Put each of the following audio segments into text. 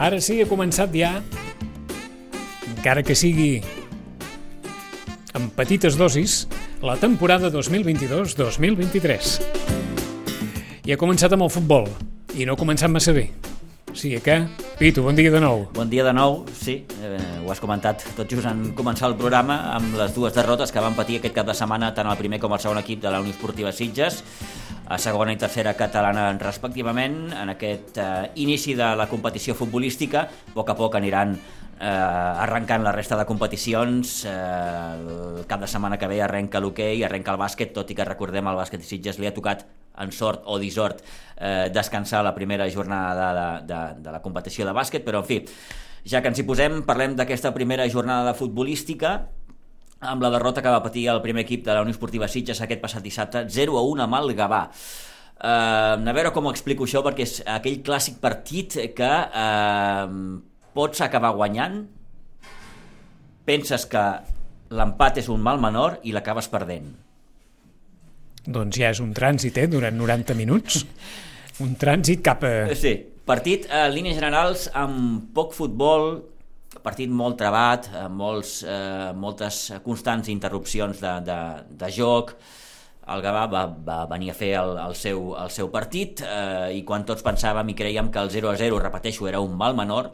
Ara sí, ha començat ja, encara que sigui en petites dosis, la temporada 2022-2023. I ha començat amb el futbol, i no ha començat massa bé. O sigui que, Pitu, bon dia de nou. Bon dia de nou, sí, eh, ho has comentat tot just en començar el programa amb les dues derrotes que van patir aquest cap de setmana tant el primer com el segon equip de la Unió Esportiva Sitges a segona i tercera catalana respectivament en aquest eh, inici de la competició futbolística. A poc a poc aniran eh, arrencant la resta de competicions. Eh, el cap de setmana que ve arrenca l'hoquei, arrenca el bàsquet tot i que recordem el bàsquet Sitges li ha tocat en sort o dissort eh, descansar la primera jornada de, de, de la competició de bàsquet, però en fi, ja que ens hi posem, parlem d'aquesta primera jornada de futbolística amb la derrota que va patir el primer equip de la Unió Esportiva Sitges aquest passat dissabte, 0 a 1 amb el Gavà. Uh, a veure com ho explico això, perquè és aquell clàssic partit que uh, pots acabar guanyant, penses que l'empat és un mal menor i l'acabes perdent doncs ja és un trànsit, eh, durant 90 minuts. Un trànsit cap a... Sí, partit a eh, línies generals amb poc futbol, partit molt trebat, amb molts, eh, moltes constants interrupcions de, de, de joc, el Gavà va, va venir a fer el, el, seu, el seu partit eh, i quan tots pensàvem i creiem que el 0-0, repeteixo, era un mal menor,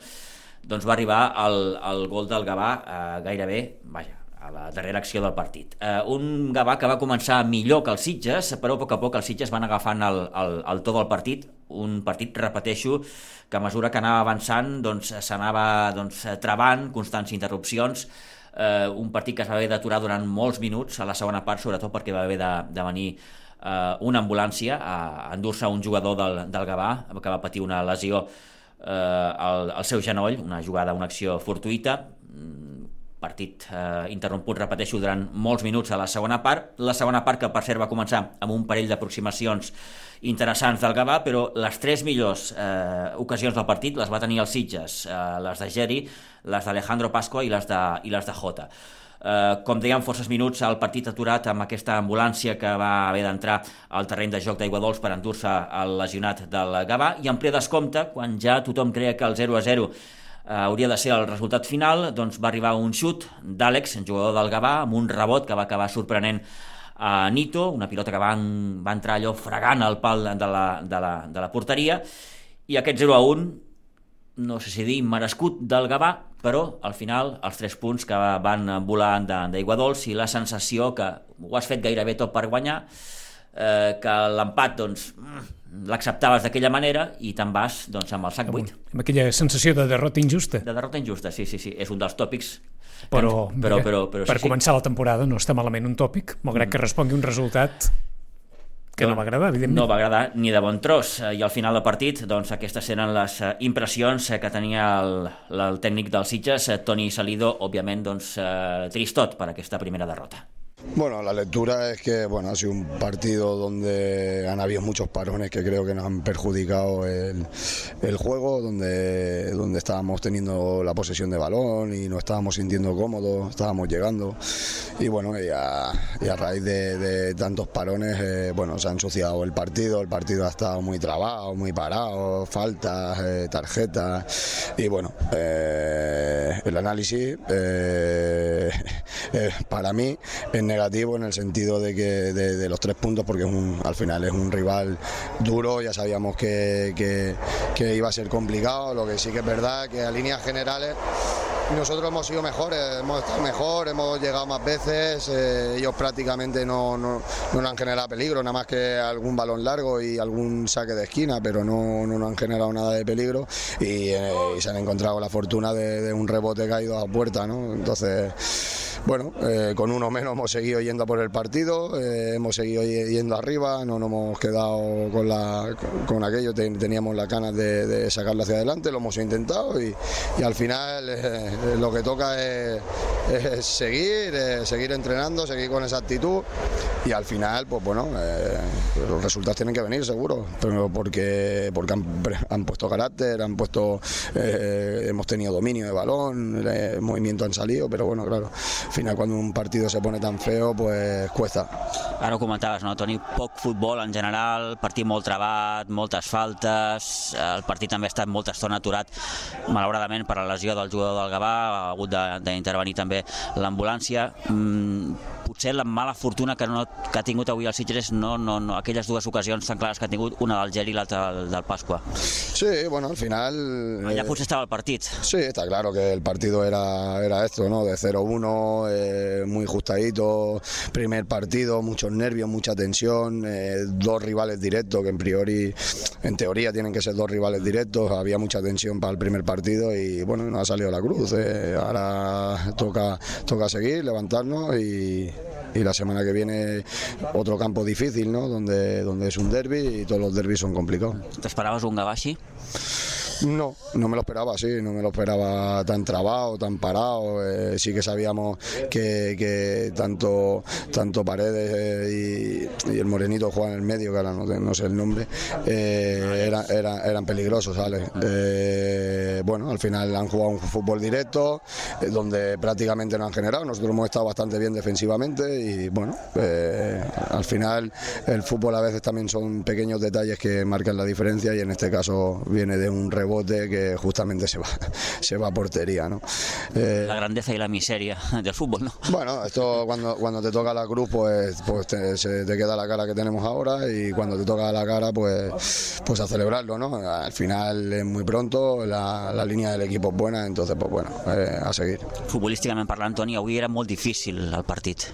doncs va arribar el, el gol del Gavà eh, gairebé, vaja, a la darrera acció del partit. Eh, un Gavà que va començar millor que els Sitges, però a poc a poc els Sitges van agafant el, el, el to del partit, un partit, repeteixo, que a mesura que anava avançant doncs, s'anava doncs, trebant, constants interrupcions, eh, un partit que es va haver d'aturar durant molts minuts a la segona part, sobretot perquè va haver de, de venir eh, una ambulància a endur-se un jugador del, del Gavà, que va patir una lesió eh, al, al seu genoll, una jugada, una acció fortuïta, partit eh, interromput, repeteixo, durant molts minuts a la segona part. La segona part que per cert va començar amb un parell d'aproximacions interessants del Gavà, però les tres millors eh, ocasions del partit les va tenir els Sitges, eh, les de Geri, les d'Alejandro Pasqua i les de, i les de Jota. Eh, com dèiem, forces minuts el partit aturat amb aquesta ambulància que va haver d'entrar al terreny de joc d'Aigua Dols per endur-se el lesionat del Gavà i en ple descompte, quan ja tothom creia que el 0 a 0 eh, hauria de ser el resultat final, doncs va arribar un xut d'Àlex, jugador del Gavà, amb un rebot que va acabar sorprenent a Nito, una pilota que va, va entrar allò fregant al pal de la, de la, de la porteria, i aquest 0 a 1, no sé si dir merescut del Gavà, però al final els tres punts que van volar d'aigua dolç i la sensació que ho has fet gairebé tot per guanyar, eh, que l'empat doncs, l'acceptaves d'aquella manera i te'n vas doncs, amb el sac buit. Amb aquella sensació de derrota injusta. De derrota injusta, sí, sí, sí. És un dels tòpics. Però, però, però, però per sí, començar sí. la temporada no està malament un tòpic, malgrat mm. que respongui un resultat que no, no va agradar, evidentment. No va agradar ni de bon tros. I al final del partit, doncs, aquestes eren les eh, impressions que tenia el, el tècnic dels Sitges, eh, Toni Salido, òbviament, doncs, eh, tristot per aquesta primera derrota. Bueno, la lectura es que bueno, ha sido un partido donde han habido muchos parones que creo que nos han perjudicado el, juego, donde, donde estábamos teniendo la posesión de balón y no estábamos sintiendo cómodos, estábamos llegando. Y bueno, y a, raíz de, tantos parones, eh, bueno, se ha ensuciado el partido, el partido ha estado muy trabado, muy parado, faltas, eh, tarjetas. Y bueno, eh, el análisis para mí negativo en el sentido de que de, los tres puntos, porque al final es un rival duro, ya sabíamos que, que, iba a ser complicado, lo que sí que es verdad que a líneas generales nosotros hemos sido mejores, hemos estado mejor, hemos llegado más veces, eh, ellos prácticamente no, no, no, nos han generado peligro, nada más que algún balón largo y algún saque de esquina, pero no, no nos han generado nada de peligro y, eh, se han encontrado la fortuna de, de un rebote caído a puerta, ¿no? Entonces bueno, eh, con uno menos hemos seguido yendo por el partido, eh, hemos seguido yendo arriba, no nos hemos quedado con, la, con aquello, teníamos las ganas de, sacarlo hacia adelante, lo hemos intentado y, al final eh, lo que toca es, seguir, seguir entrenando, seguir con esa actitud y al final, pues bueno, los resultados tienen que venir seguro, pero porque, porque han, puesto carácter, han puesto, hemos tenido dominio de balón, el movimiento han salido, pero bueno, claro final cuando un partido se pone tan feo, pues cuesta. Ara ho comentaves, no, Toni? Poc futbol en general, partit molt trebat, moltes faltes, el partit també ha estat molta estona aturat, malauradament per la lesió del jugador del Gavà, ha hagut d'intervenir també l'ambulància. Mm, potser la mala fortuna que, no, que ha tingut avui el Sitges no, no, no, aquelles dues ocasions tan clares que ha tingut, una del Geri i l'altra del, del Pasqua. Sí, bueno, al final... Allà eh, potser estava el partit. Sí, está claro que el partido era, era esto, ¿no? De 0-1, eh, muy justadito, primer partido, muchos nervios, mucha tensión, eh, dos rivales directos que en priori, en teoría tienen que ser dos rivales directos, había mucha tensión para el primer partido y bueno, no ha salido la cruz. Eh. Ahora toca, toca seguir, levantarnos y, y la semana que viene otro campo difícil, ¿no? Donde, donde es un derby y todos los derbis son complicados. ¿Te esperabas un Gabashi? No, no me lo esperaba así, no me lo esperaba tan trabado, tan parado. Eh, sí que sabíamos que, que tanto, tanto Paredes eh, y, el Morenito juegan en el medio, que ahora no, no sé el nombre, eh, era, era, eran peligrosos, ¿sabes? Eh, bueno, al final han jugado un fútbol directo, eh, donde prácticamente no han generado. Nosotros hemos estado bastante bien defensivamente y bueno, al final el fútbol a veces también son pequeños detalles que marcan la diferencia y en este caso viene de un rebote que justamente se va, se va a portería. ¿no? Eh, la grandeza y la miseria del fútbol, ¿no? Bueno, esto cuando, cuando te toca la cruz, pues, pues te, se te queda la cara que tenemos ahora y cuando te toca la cara, pues, pues a celebrarlo, ¿no? Al final es muy pronto, la, la línea del equipo es buena, entonces, pues bueno, eh, a seguir. Futbolísticament parlant, Toni, avui era molt difícil el partit.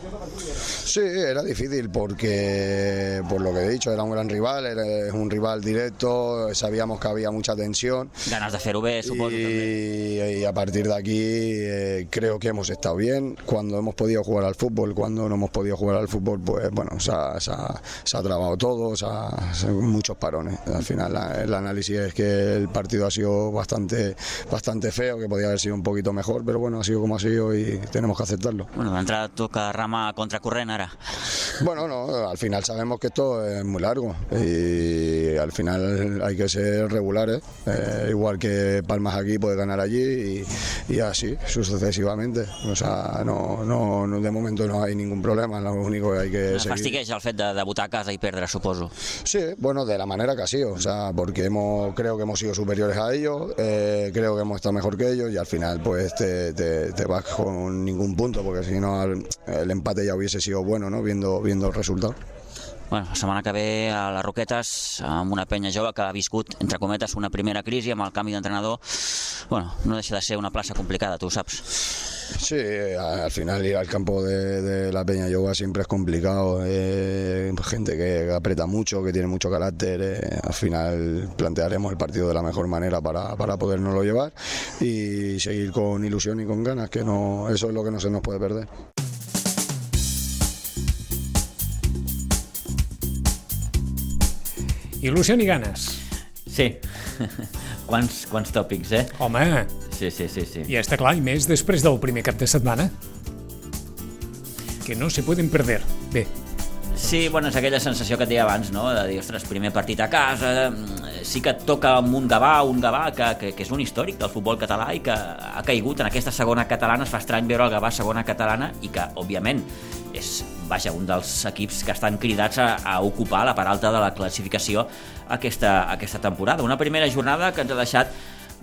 Sí, era difícil porque, por lo que he dicho, era un gran rival, era un rival directo, sabíamos que había mucha tensión. Ganas de fer-ho bé, suposo. Y, y, a partir de aquí eh, creo que hemos estado bien. Cuando hemos podido jugar al fútbol, cuando no hemos podido jugar al fútbol, pues bueno, se ha, se ha, se ha trabado todo, se ha, se muchos parones. Al final la, el análisis es que el partido ha sido bastante, bastante feo, que podía haber sido un poquito mejor, pero bueno, ha sido como ha sido y tenemos que aceptarlo. Bueno, d'entrada toca rama contracorrent ara. Bueno, no, al final sabemos que esto es muy largo y al final hay que ser regulares. Eh, igual que Palmas aquí puede ganar allí y, y así sucesivamente. O sea, no, no, no, de momento no hay ningún problema, lo único que hay que seguir. Fastigueix el fet de debutar a casa y perdre, suposo. Sí, bueno, de la manera que ha sido, o sea, porque hemos, creo que hemos sido superiores a ellos, eh, creo que hemos estado mejor que ellos y al final pues te, te, te vas con ningún punto, porque si no el, el empate ya hubiese sido bueno, ¿no? Viendo, viendo el resultado. Bueno, la setmana que ve a les Roquetes amb una penya jove que ha viscut, entre cometes, una primera crisi amb el canvi d'entrenador. Bueno, no deixa de ser una plaça complicada, tu ho saps. Sí, al final ir al campo de, la Peña Yoga siempre es complicado. Eh, gente que aprieta mucho, que tiene mucho carácter. Eh, al final plantearemos el partido de la mejor manera para, para podernoslo llevar y seguir con ilusión y con ganas, que no, eso es lo que no se nos puede perder. Il·lusió i ganes. Sí. quants, quants tòpics, eh? Home, Sí, sí, sí, sí. ja està clar, i més després del primer cap de setmana. Que no se pueden perder. Bé, Sí, bueno, és aquella sensació que et deia abans, no? De dir, ostres, primer partit a casa, mm, sí que et toca amb un Gavà, un Gavà que, que, que és un històric del futbol català i que ha caigut en aquesta segona catalana, es fa estrany veure el Gavà segona catalana i que, òbviament, és, vaja, un dels equips que estan cridats a, a ocupar la part alta de la classificació aquesta, aquesta temporada. Una primera jornada que ens ha deixat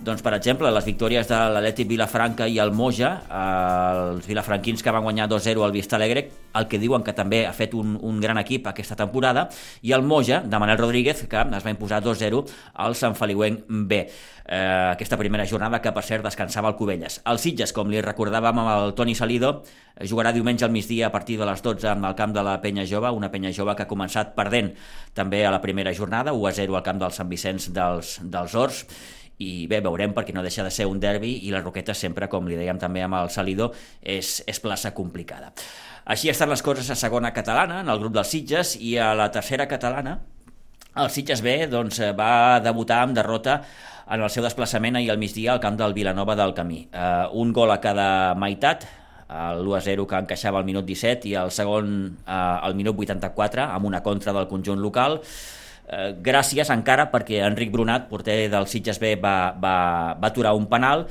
doncs, per exemple, les victòries de l'Atlètic Vilafranca i el Moja, eh, els vilafranquins que van guanyar 2-0 al Vista Alegre, el que diuen que també ha fet un, un gran equip aquesta temporada, i el Moja, de Manel Rodríguez, que es va imposar 2-0 al Sant Feliuenc B. Eh, aquesta primera jornada que, per cert, descansava el Cubelles. El Sitges, com li recordàvem amb el Toni Salido, jugarà diumenge al migdia a partir de les 12 amb el camp de la Penya Jove, una Penya Jove que ha començat perdent també a la primera jornada, 1-0 al camp del Sant Vicenç dels, dels Horts, i bé, veurem perquè no deixa de ser un derbi i la Roqueta sempre, com li dèiem també amb el Salido, és, és plaça complicada. Així estan les coses a segona catalana, en el grup dels Sitges, i a la tercera catalana, el Sitges B doncs, va debutar amb derrota en el seu desplaçament ahir al migdia al camp del Vilanova del Camí. Uh, un gol a cada meitat, l'1-0 que encaixava al minut 17 i el segon uh, al minut 84 amb una contra del conjunt local eh, gràcies encara perquè Enric Brunat, porter del Sitges B, va, va, va aturar un penal.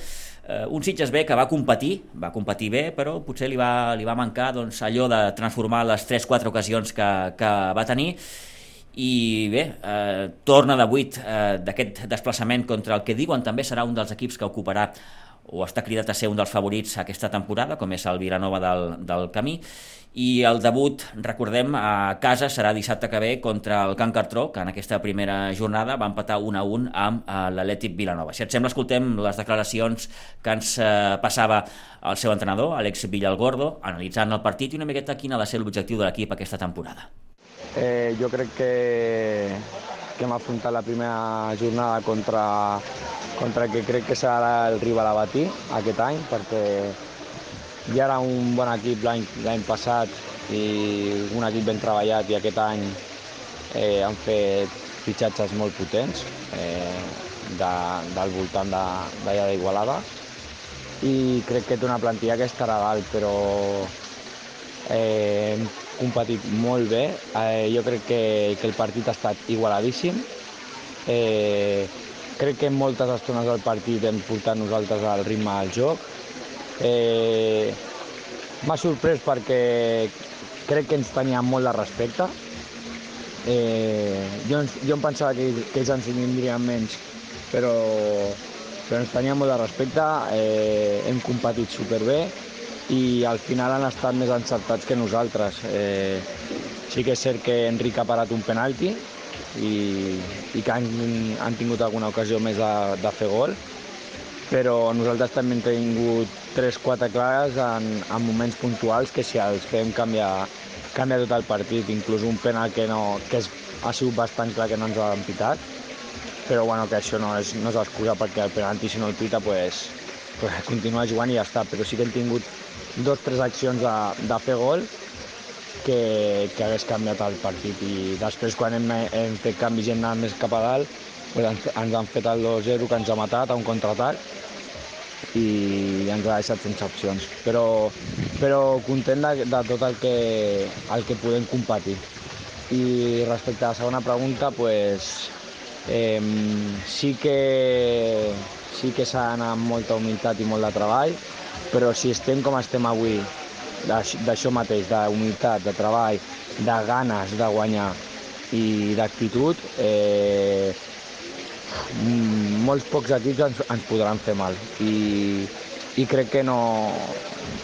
Eh, un Sitges B que va competir, va competir bé, però potser li va, li va mancar doncs, allò de transformar les 3-4 ocasions que, que va tenir. I bé, eh, torna de 8 eh, d'aquest desplaçament contra el que diuen també serà un dels equips que ocuparà o està cridat a ser un dels favorits aquesta temporada, com és el Vilanova del, del Camí, i el debut, recordem, a casa serà dissabte que ve contra el Can Cartró, que en aquesta primera jornada va empatar 1 a 1 amb eh, l'Atlètic Vilanova. Si et sembla, escoltem les declaracions que ens eh, passava el seu entrenador, Àlex Villalgordo, analitzant el partit i una miqueta quin ha de ser l'objectiu de l'equip aquesta temporada. Eh, jo crec que, que hem afrontat la primera jornada contra, contra el que crec que serà el rival a batir aquest any, perquè ja era un bon equip l'any passat i un equip ben treballat i aquest any eh, han fet fitxatges molt potents eh, de, del voltant d'allà de, d'Igualada. I crec que té una plantilla que estarà dalt, però eh, competit molt bé. Eh, jo crec que, que el partit ha estat igualadíssim. Eh, crec que en moltes estones del partit hem portat nosaltres al ritme del joc Eh, M'ha sorprès perquè crec que ens tenia molt de respecte. Eh, jo, jo em pensava que, que ells ens tindrien menys, però, però ens tenia molt de respecte, eh, hem competit superbé i al final han estat més encertats que nosaltres. Eh, sí que és cert que Enric ha parat un penalti i, i que han, han tingut alguna ocasió més de, de fer gol, però nosaltres també hem tingut 3-4 clares en, en moments puntuals que si els fem canviar, canvia tot el partit, inclús un penal que, no, que és, ha sigut bastant clar que no ens l'han pitat, però bueno, que això no és, no és excusa perquè el penalti si no el pita pues, pues continua jugant i ja està, però sí que hem tingut dos o tres accions de, de fer gol que, que hagués canviat el partit i després quan hem, hem fet canvis i hem anat més cap a dalt pues ens, ens han fet el 2-0 que ens ha matat a un contraatac i ens ha deixat sense opcions. Però, però content de, de tot el que, el que podem competir. I respecte a la segona pregunta, pues, eh, sí que sí que s'ha d'anar amb molta humilitat i molt de treball, però si estem com estem avui, d'això mateix, d'humilitat, de treball, de ganes de guanyar i d'actitud, eh, Mm, molts pocs equips ens, ens podran fer mal i, i crec que no...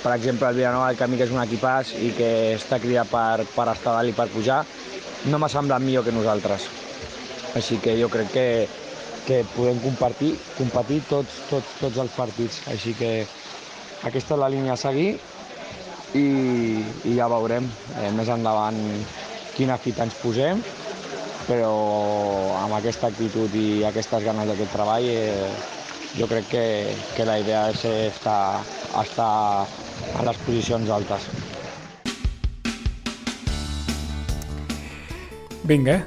Per exemple, el Vilanova del Camí, que és un equipàs i que està cridat per, per estar dalt i per pujar, no m'ha semblat millor que nosaltres. Així que jo crec que, que podem compartir, competir tots, tots, tots els partits. Així que aquesta és la línia a seguir i, i ja veurem eh, més endavant quina fita ens posem però amb aquesta actitud i aquestes ganes d'aquest treball eh, jo crec que, que la idea és estar, estar a les posicions altes. Vinga.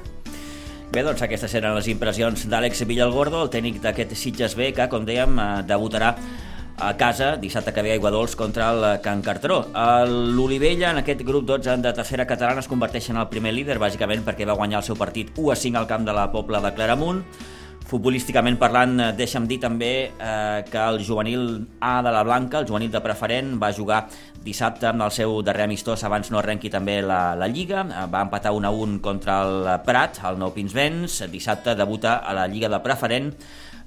Bé, doncs aquestes eren les impressions d'Àlex Villalgordo, el tècnic d'aquest Sitges B, que, com dèiem, eh, debutarà a casa, dissabte que ve a Aiguadols contra el Can Cartró. L'Olivella, en aquest grup 12 de tercera catalana, es converteix en el primer líder, bàsicament perquè va guanyar el seu partit 1 a 5 al camp de la Pobla de Claramunt. Futbolísticament parlant, deixa'm dir també eh, que el juvenil A de la Blanca, el juvenil de preferent, va jugar dissabte amb el seu darrer amistós abans no arrenqui també la, la Lliga. Eh, va empatar 1 a 1 contra el Prat, el Nou Pinsbens. Dissabte debuta a la Lliga de preferent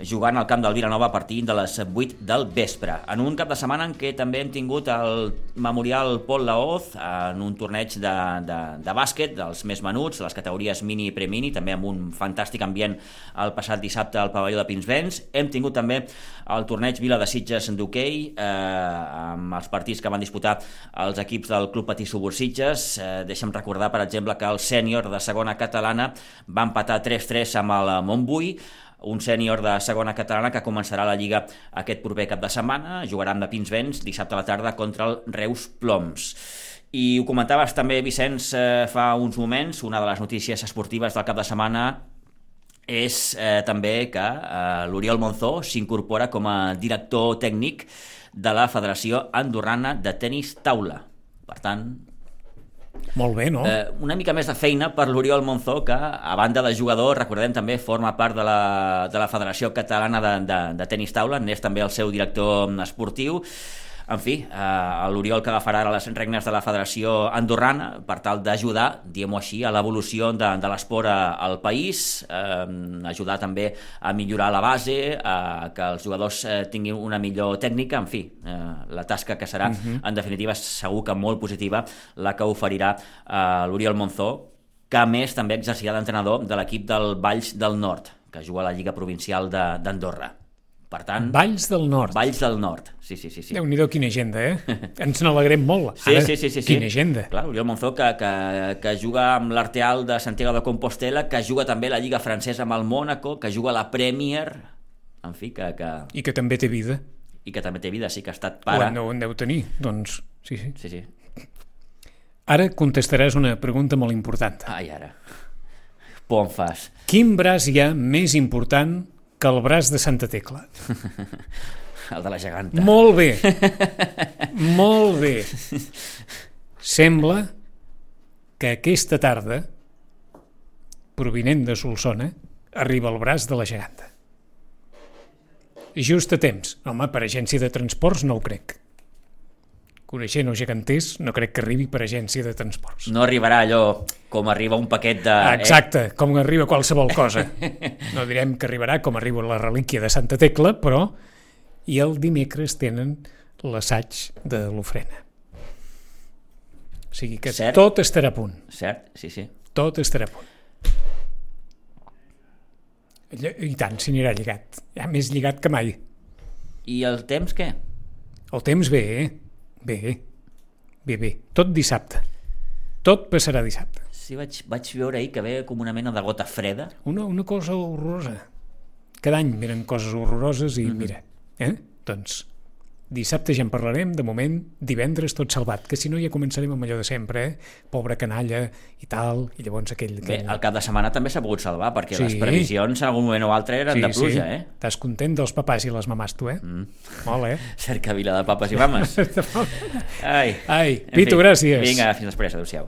jugant al camp del Vilanova a partir de les 8 del vespre. En un cap de setmana en què també hem tingut el Memorial Pol Laoz en un torneig de, de, de bàsquet dels més menuts, les categories mini i premini, també amb un fantàstic ambient el passat dissabte al pavelló de Pinsbens. Hem tingut també el torneig Vila de Sitges d'hoquei eh, amb els partits que van disputar els equips del Club Patí Subur Sitges. Eh, deixa'm recordar, per exemple, que el sènior de segona catalana va empatar 3-3 amb el Montbui, un sènior de segona catalana que començarà la Lliga aquest proper cap de setmana, jugarà amb de Pinsbens dissabte a la tarda contra el Reus Ploms. I ho comentaves també, Vicenç, eh, fa uns moments, una de les notícies esportives del cap de setmana és eh, també que eh, l'Oriol Monzó s'incorpora com a director tècnic de la Federació Andorrana de Tenis Taula. Per tant, Molt bé, no? Eh, una mica més de feina per l'Oriol Monzó, que a banda de jugador, recordem també, forma part de la, de la Federació Catalana de, de, de Tenis Taula, n'és també el seu director esportiu, en fi, eh, l'Oriol que agafarà ara les regnes de la Federació Andorrana per tal d'ajudar, diguem-ho així, a l'evolució de, de l'esport al país, eh, ajudar també a millorar la base, a que els jugadors eh, tinguin una millor tècnica, en fi, eh, la tasca que serà, uh -huh. en definitiva, segur que molt positiva la que oferirà eh, l'Oriol Monzó, que a més també exercirà d'entrenador de l'equip del Valls del Nord, que juga a la Lliga Provincial d'Andorra. Per tant... Valls del Nord. Valls del Nord, sí, sí, sí. sí. Déu-n'hi-do quina agenda, eh? Ens n'alegrem molt. Sí, Ara, sí, sí, sí, sí. Quina agenda. Clar, Oriol Monzó, que, que, que juga amb l'Arteal de Santiago de Compostela, que juga també la Lliga Francesa amb el Mònaco, que juga la Premier... En fi, que... que... I que també té vida. I que també té vida, sí que ha estat pare. O en, en deu tenir, doncs... Sí, sí. Sí, sí. Ara contestaràs una pregunta molt important. Ai, ara. Por fas. Quin braç hi ha més important que el braç de Santa Tecla. el de la geganta. Molt bé. Molt bé. Sembla que aquesta tarda, provinent de Solsona, arriba el braç de la geganta. Just a temps. Home, per agència de transports no ho crec. Coneixent els geganters, no crec que arribi per agència de transports. No arribarà allò com arriba un paquet de... Eh? Exacte, eh? com arriba qualsevol cosa. No direm que arribarà com arriba la relíquia de Santa Tecla, però i el dimecres tenen l'assaig de l'ofrena. O sigui que Cert? tot estarà a punt. Cert, sí, sí. Tot estarà a punt. I tant, s'hi anirà lligat. Ja més lligat que mai. I el temps què? El temps bé, eh? Bé, bé, bé. Tot dissabte. Tot passarà dissabte. Sí, vaig, vaig veure ahir que ve com una mena de gota freda. Una, una cosa horrorosa. Cada any venen coses horroroses i mm -hmm. mira, eh? doncs Dissabte ja en parlarem, de moment, divendres tot salvat, que si no ja començarem amb allò de sempre, eh? Pobre canalla i tal, i llavors aquell... Bé, aquell... el cap de setmana també s'ha pogut salvar, perquè sí. les previsions en algun moment o altre eren sí, de pluja, sí. eh? Estàs content dels papàs i les mamàs, tu, eh? Mm. Molt, eh? Cerca vila de papes i mames. Ai, Ai Pitu, fi, gràcies. Vinga, fins després, adéu-siau.